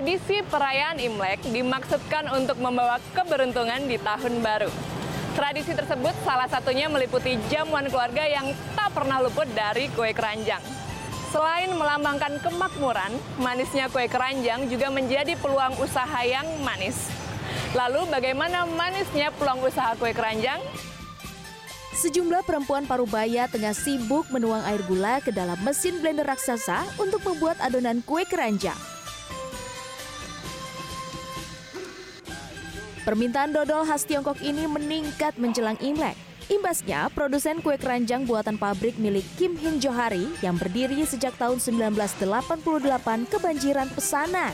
Tradisi perayaan Imlek dimaksudkan untuk membawa keberuntungan di tahun baru. Tradisi tersebut salah satunya meliputi jamuan keluarga yang tak pernah luput dari kue keranjang. Selain melambangkan kemakmuran, manisnya kue keranjang juga menjadi peluang usaha yang manis. Lalu bagaimana manisnya peluang usaha kue keranjang? Sejumlah perempuan parubaya tengah sibuk menuang air gula ke dalam mesin blender raksasa untuk membuat adonan kue keranjang. Permintaan dodol khas Tiongkok ini meningkat menjelang Imlek. Imbasnya, produsen kue keranjang buatan pabrik milik Kim Hin Johari yang berdiri sejak tahun 1988 kebanjiran pesanan.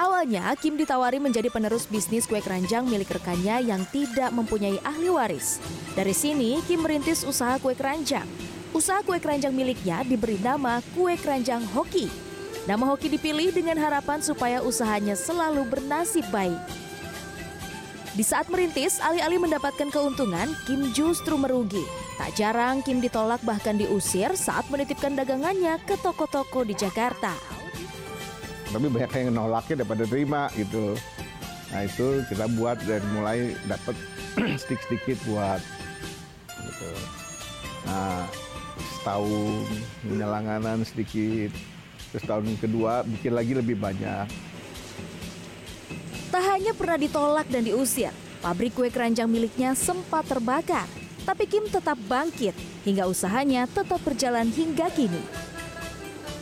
Awalnya, Kim ditawari menjadi penerus bisnis kue keranjang milik rekannya yang tidak mempunyai ahli waris. Dari sini, Kim merintis usaha kue keranjang. Usaha kue keranjang miliknya diberi nama Kue Keranjang Hoki. Nama Hoki dipilih dengan harapan supaya usahanya selalu bernasib baik. Di saat merintis, alih-alih mendapatkan keuntungan, Kim justru merugi. Tak jarang Kim ditolak bahkan diusir saat menitipkan dagangannya ke toko-toko di Jakarta tapi banyak yang nolaknya daripada terima gitu nah itu kita buat dan mulai dapat sedikit sedikit buat gitu nah setahun langganan sedikit terus tahun kedua bikin lagi lebih banyak tak hanya pernah ditolak dan diusir pabrik kue keranjang miliknya sempat terbakar tapi Kim tetap bangkit hingga usahanya tetap berjalan hingga kini.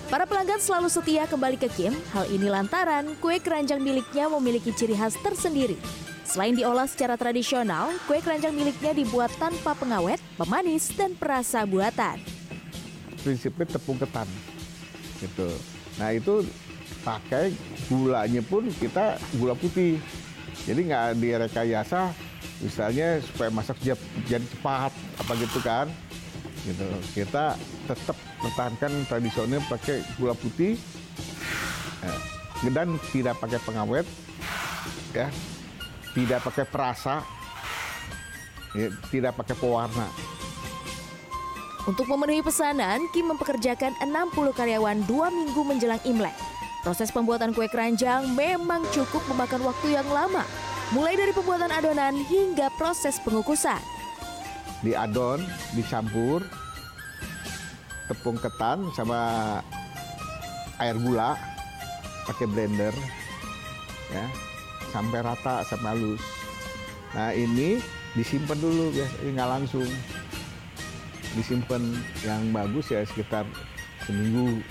Para pelanggan selalu setia kembali ke Kim, hal ini lantaran kue keranjang miliknya memiliki ciri khas tersendiri. Selain diolah secara tradisional, kue keranjang miliknya dibuat tanpa pengawet, pemanis, dan perasa buatan. Prinsipnya tepung ketan, gitu. Nah itu pakai gulanya pun kita gula putih, jadi nggak direkayasa, misalnya supaya masak jadi cepat apa gitu kan? Gitu. Kita tetap pertahankan tradisional pakai gula putih. Eh, dan tidak pakai pengawet ya. Tidak pakai perasa. Ya, tidak pakai pewarna untuk memenuhi pesanan, Kim mempekerjakan 60 karyawan dua minggu menjelang Imlek. Proses pembuatan kue keranjang memang cukup memakan waktu yang lama, mulai dari pembuatan adonan hingga proses pengukusan diadon, dicampur tepung ketan sama air gula pakai blender ya sampai rata sampai halus. Nah ini disimpan dulu ya, nggak langsung disimpan yang bagus ya sekitar seminggu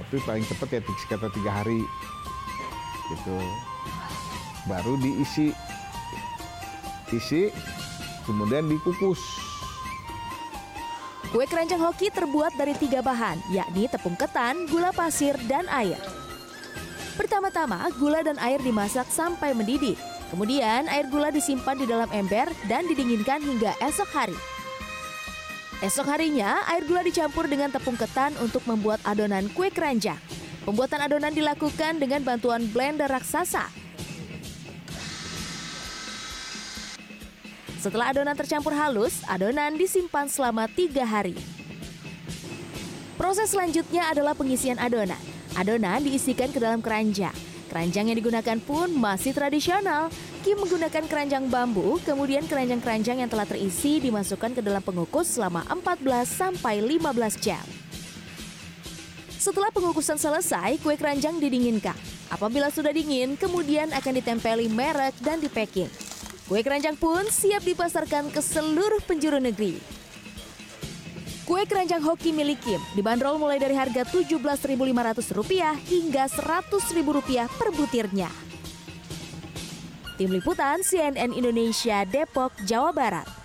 tapi paling cepat ya sekitar tiga hari gitu baru diisi isi kemudian dikukus. Kue keranjang hoki terbuat dari tiga bahan, yakni tepung ketan, gula pasir, dan air. Pertama-tama, gula dan air dimasak sampai mendidih. Kemudian, air gula disimpan di dalam ember dan didinginkan hingga esok hari. Esok harinya, air gula dicampur dengan tepung ketan untuk membuat adonan kue keranjang. Pembuatan adonan dilakukan dengan bantuan blender raksasa Setelah adonan tercampur halus, adonan disimpan selama tiga hari. Proses selanjutnya adalah pengisian adonan. Adonan diisikan ke dalam keranjang. Keranjang yang digunakan pun masih tradisional. Kim menggunakan keranjang bambu, kemudian keranjang-keranjang yang telah terisi dimasukkan ke dalam pengukus selama 14 sampai 15 jam. Setelah pengukusan selesai, kue keranjang didinginkan. Apabila sudah dingin, kemudian akan ditempeli merek dan dipacking. Kue keranjang pun siap dipasarkan ke seluruh penjuru negeri. Kue keranjang hoki milik Kim dibanderol mulai dari harga Rp17.500 hingga Rp100.000 per butirnya. Tim Liputan CNN Indonesia Depok, Jawa Barat.